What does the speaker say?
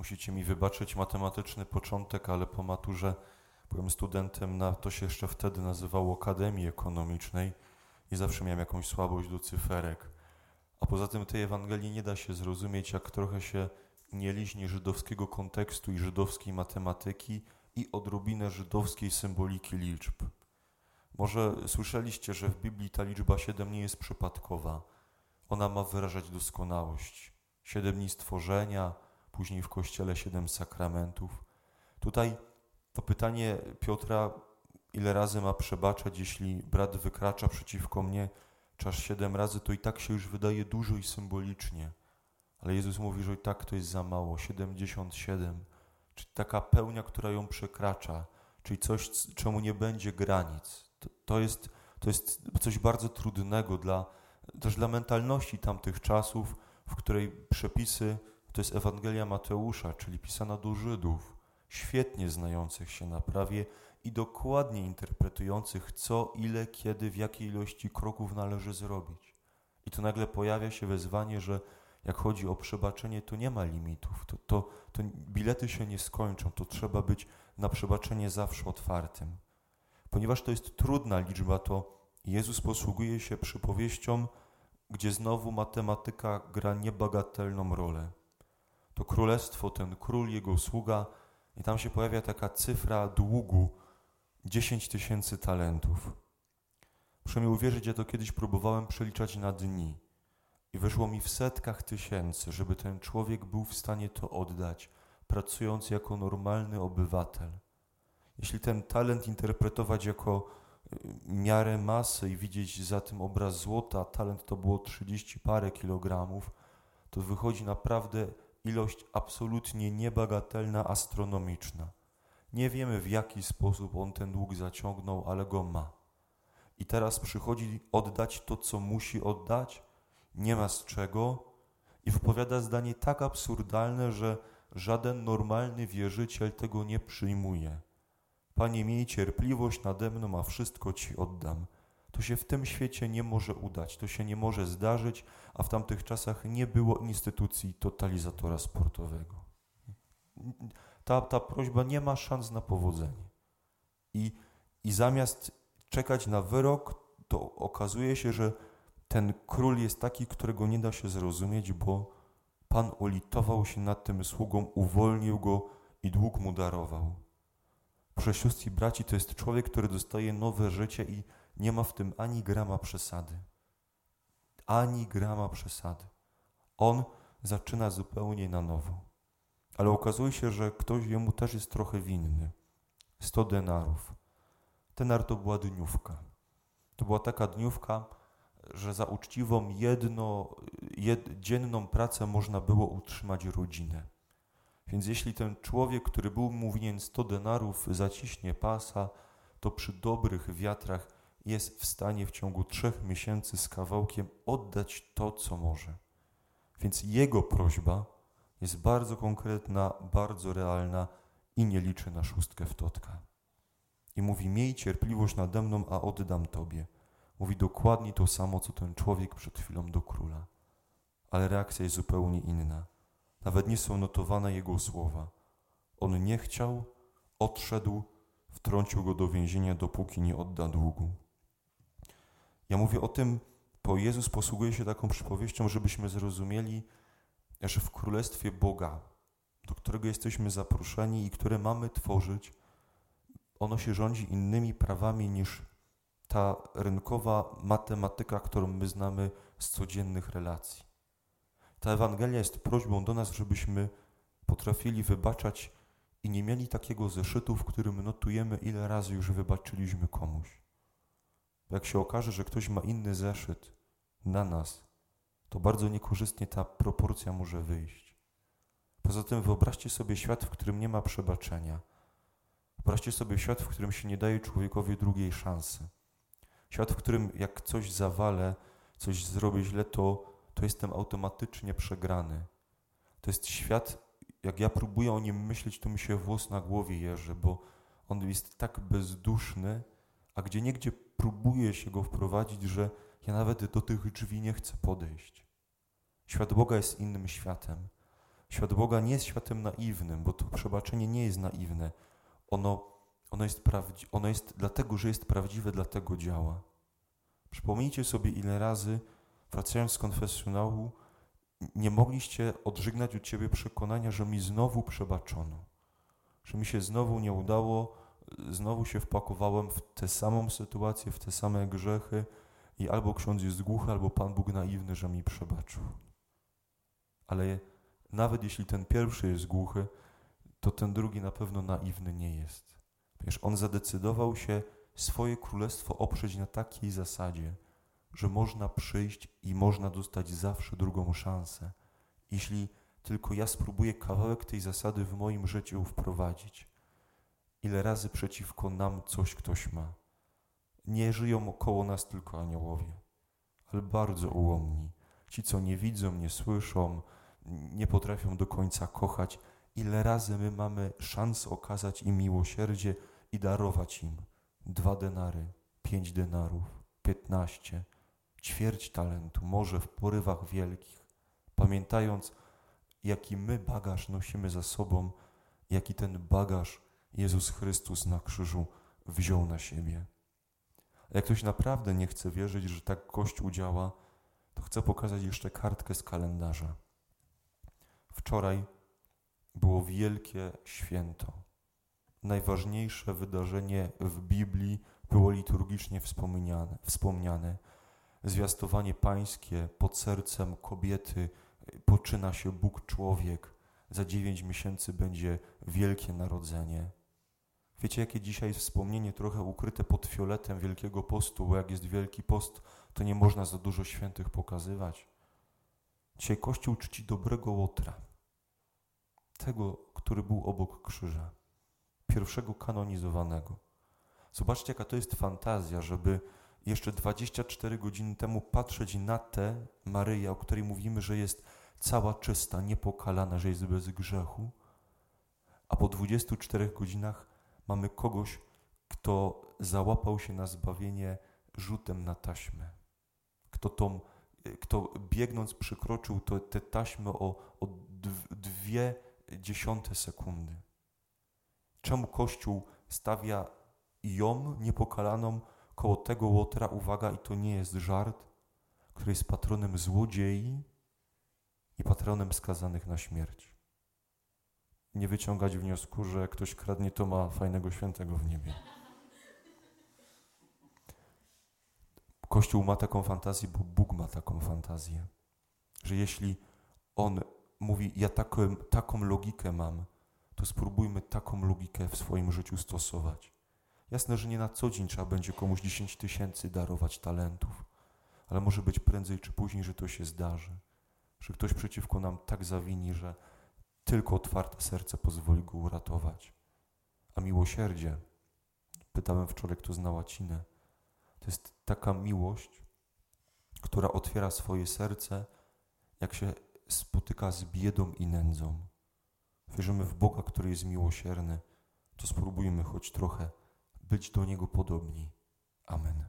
Musicie mi wybaczyć matematyczny początek, ale po maturze byłem studentem na, to się jeszcze wtedy nazywało Akademii Ekonomicznej i zawsze miałem jakąś słabość do cyferek. A poza tym tej Ewangelii nie da się zrozumieć, jak trochę się nie liźnie żydowskiego kontekstu i żydowskiej matematyki i odrobinę żydowskiej symboliki liczb. Może słyszeliście, że w Biblii ta liczba 7 nie jest przypadkowa. Ona ma wyrażać doskonałość. Siedem dni stworzenia, później w kościele siedem sakramentów. Tutaj to pytanie Piotra, ile razy ma przebaczać, jeśli brat wykracza przeciwko mnie, czas siedem razy, to i tak się już wydaje dużo i symbolicznie. Ale Jezus mówi, że i tak to jest za mało, 77, czyli taka pełnia, która ją przekracza, czyli coś, czemu nie będzie granic. To, to, jest, to jest coś bardzo trudnego dla, też dla mentalności tamtych czasów, w której przepisy to jest Ewangelia Mateusza, czyli pisana do Żydów, świetnie znających się na prawie i dokładnie interpretujących, co, ile, kiedy, w jakiej ilości kroków należy zrobić. I tu nagle pojawia się wezwanie, że jak chodzi o przebaczenie, to nie ma limitów. To, to, to bilety się nie skończą, to trzeba być na przebaczenie zawsze otwartym. Ponieważ to jest trudna liczba, to Jezus posługuje się przypowieścią, gdzie znowu matematyka gra niebagatelną rolę. To królestwo, ten król, jego sługa, i tam się pojawia taka cyfra długu 10 tysięcy talentów. Muszę mi uwierzyć, ja to kiedyś próbowałem przeliczać na dni i wyszło mi w setkach tysięcy, żeby ten człowiek był w stanie to oddać, pracując jako normalny obywatel. Jeśli ten talent interpretować jako y, miarę masy i widzieć za tym obraz złota, talent to było 30 parę kilogramów, to wychodzi naprawdę ilość absolutnie niebagatelna, astronomiczna. Nie wiemy w jaki sposób on ten dług zaciągnął, ale go ma. I teraz przychodzi oddać to, co musi oddać, nie ma z czego i wypowiada zdanie tak absurdalne, że żaden normalny wierzyciel tego nie przyjmuje. Panie, miej cierpliwość nade mną, a wszystko Ci oddam. To się w tym świecie nie może udać, to się nie może zdarzyć, a w tamtych czasach nie było instytucji totalizatora sportowego. Ta, ta prośba nie ma szans na powodzenie. I, I zamiast czekać na wyrok, to okazuje się, że ten król jest taki, którego nie da się zrozumieć, bo Pan ulitował się nad tym sługą, uwolnił go i dług mu darował. Proszę braci, to jest człowiek, który dostaje nowe życie i nie ma w tym ani grama przesady. Ani grama przesady. On zaczyna zupełnie na nowo. Ale okazuje się, że ktoś jemu też jest trochę winny. Sto denarów. Denar to była dniówka. To była taka dniówka, że za uczciwą jedno, jed, dzienną pracę można było utrzymać rodzinę. Więc jeśli ten człowiek, który był mu winien 100 denarów, zaciśnie pasa, to przy dobrych wiatrach jest w stanie w ciągu trzech miesięcy z kawałkiem oddać to, co może. Więc jego prośba jest bardzo konkretna, bardzo realna i nie liczy na szóstkę w totka. I mówi: Miej cierpliwość nade mną, a oddam tobie. Mówi dokładnie to samo, co ten człowiek przed chwilą do króla. Ale reakcja jest zupełnie inna. Nawet nie są notowane jego słowa. On nie chciał, odszedł, wtrącił go do więzienia, dopóki nie odda długu. Ja mówię o tym, bo Jezus posługuje się taką przypowieścią, żebyśmy zrozumieli, że w Królestwie Boga, do którego jesteśmy zaproszeni i które mamy tworzyć, ono się rządzi innymi prawami niż ta rynkowa matematyka, którą my znamy z codziennych relacji. Ta Ewangelia jest prośbą do nas, żebyśmy potrafili wybaczać i nie mieli takiego zeszytu, w którym notujemy, ile razy już wybaczyliśmy komuś. Jak się okaże, że ktoś ma inny zeszyt na nas, to bardzo niekorzystnie ta proporcja może wyjść. Poza tym wyobraźcie sobie świat, w którym nie ma przebaczenia. Wyobraźcie sobie świat, w którym się nie daje człowiekowi drugiej szansy. Świat, w którym jak coś zawalę, coś zrobię źle, to, to jestem automatycznie przegrany. To jest świat, jak ja próbuję o nim myśleć, to mi się włos na głowie jeży, bo on jest tak bezduszny, a gdzie niegdzie próbuję się go wprowadzić, że ja nawet do tych drzwi nie chcę podejść. Świat Boga jest innym światem. Świat Boga nie jest światem naiwnym, bo to przebaczenie nie jest naiwne. Ono, ono, jest, prawdzi- ono jest dlatego, że jest prawdziwe, dlatego działa. Przypomnijcie sobie, ile razy wracając z konfesjonału, nie mogliście odżygnać od Ciebie przekonania, że mi znowu przebaczono, że mi się znowu nie udało, znowu się wpakowałem w tę samą sytuację, w te same grzechy i albo ksiądz jest głuchy, albo Pan Bóg naiwny, że mi przebaczył. Ale nawet jeśli ten pierwszy jest głuchy, to ten drugi na pewno naiwny nie jest. Wiesz, on zadecydował się swoje królestwo oprzeć na takiej zasadzie, że można przyjść i można dostać zawsze drugą szansę, jeśli tylko ja spróbuję kawałek tej zasady w moim życiu wprowadzić. Ile razy przeciwko nam coś ktoś ma. Nie żyją około nas tylko aniołowie, ale bardzo ułomni. Ci, co nie widzą, nie słyszą, nie potrafią do końca kochać. Ile razy my mamy szansę okazać im miłosierdzie i darować im dwa denary, pięć denarów, piętnaście, ćwierć talentu, może w porywach wielkich, pamiętając, jaki my bagaż nosimy za sobą, jaki ten bagaż Jezus Chrystus na krzyżu wziął na siebie. A jak ktoś naprawdę nie chce wierzyć, że tak Kościół działa, to chcę pokazać jeszcze kartkę z kalendarza. Wczoraj było wielkie święto. Najważniejsze wydarzenie w Biblii było liturgicznie wspomniane. wspomniane zwiastowanie pańskie pod sercem kobiety poczyna się Bóg człowiek. Za dziewięć miesięcy będzie wielkie narodzenie. Wiecie, jakie dzisiaj wspomnienie trochę ukryte pod fioletem Wielkiego Postu, bo jak jest Wielki Post, to nie można za dużo świętych pokazywać. Dzisiaj Kościół czci dobrego Łotra, tego, który był obok krzyża, pierwszego kanonizowanego. Zobaczcie, jaka to jest fantazja, żeby jeszcze 24 godziny temu patrzeć na tę Maryję, o której mówimy, że jest cała czysta, niepokalana, że jest bez grzechu, a po 24 godzinach mamy kogoś, kto załapał się na zbawienie rzutem na taśmę. Kto, tą, kto biegnąc przykroczył to, tę taśmę o, o dwie dziesiąte sekundy. Czemu Kościół stawia ją niepokalaną koło tego łotra, uwaga, i to nie jest żart, który jest patronem złodziei i patronem skazanych na śmierć. Nie wyciągać wniosku, że ktoś kradnie, to ma fajnego świętego w niebie. Kościół ma taką fantazję, bo Bóg ma taką fantazję, że jeśli On mówi, ja taką, taką logikę mam, to spróbujmy taką logikę w swoim życiu stosować. Jasne, że nie na co dzień trzeba będzie komuś 10 tysięcy darować talentów, ale może być prędzej czy później, że to się zdarzy, że ktoś przeciwko nam tak zawini, że tylko otwarte serce pozwoli go uratować. A miłosierdzie, pytałem wczoraj, kto zna łacinę, to jest taka miłość, która otwiera swoje serce, jak się spotyka z biedą i nędzą. Wierzymy w Boga, który jest miłosierny, to spróbujmy choć trochę być do Niego podobni. Amen.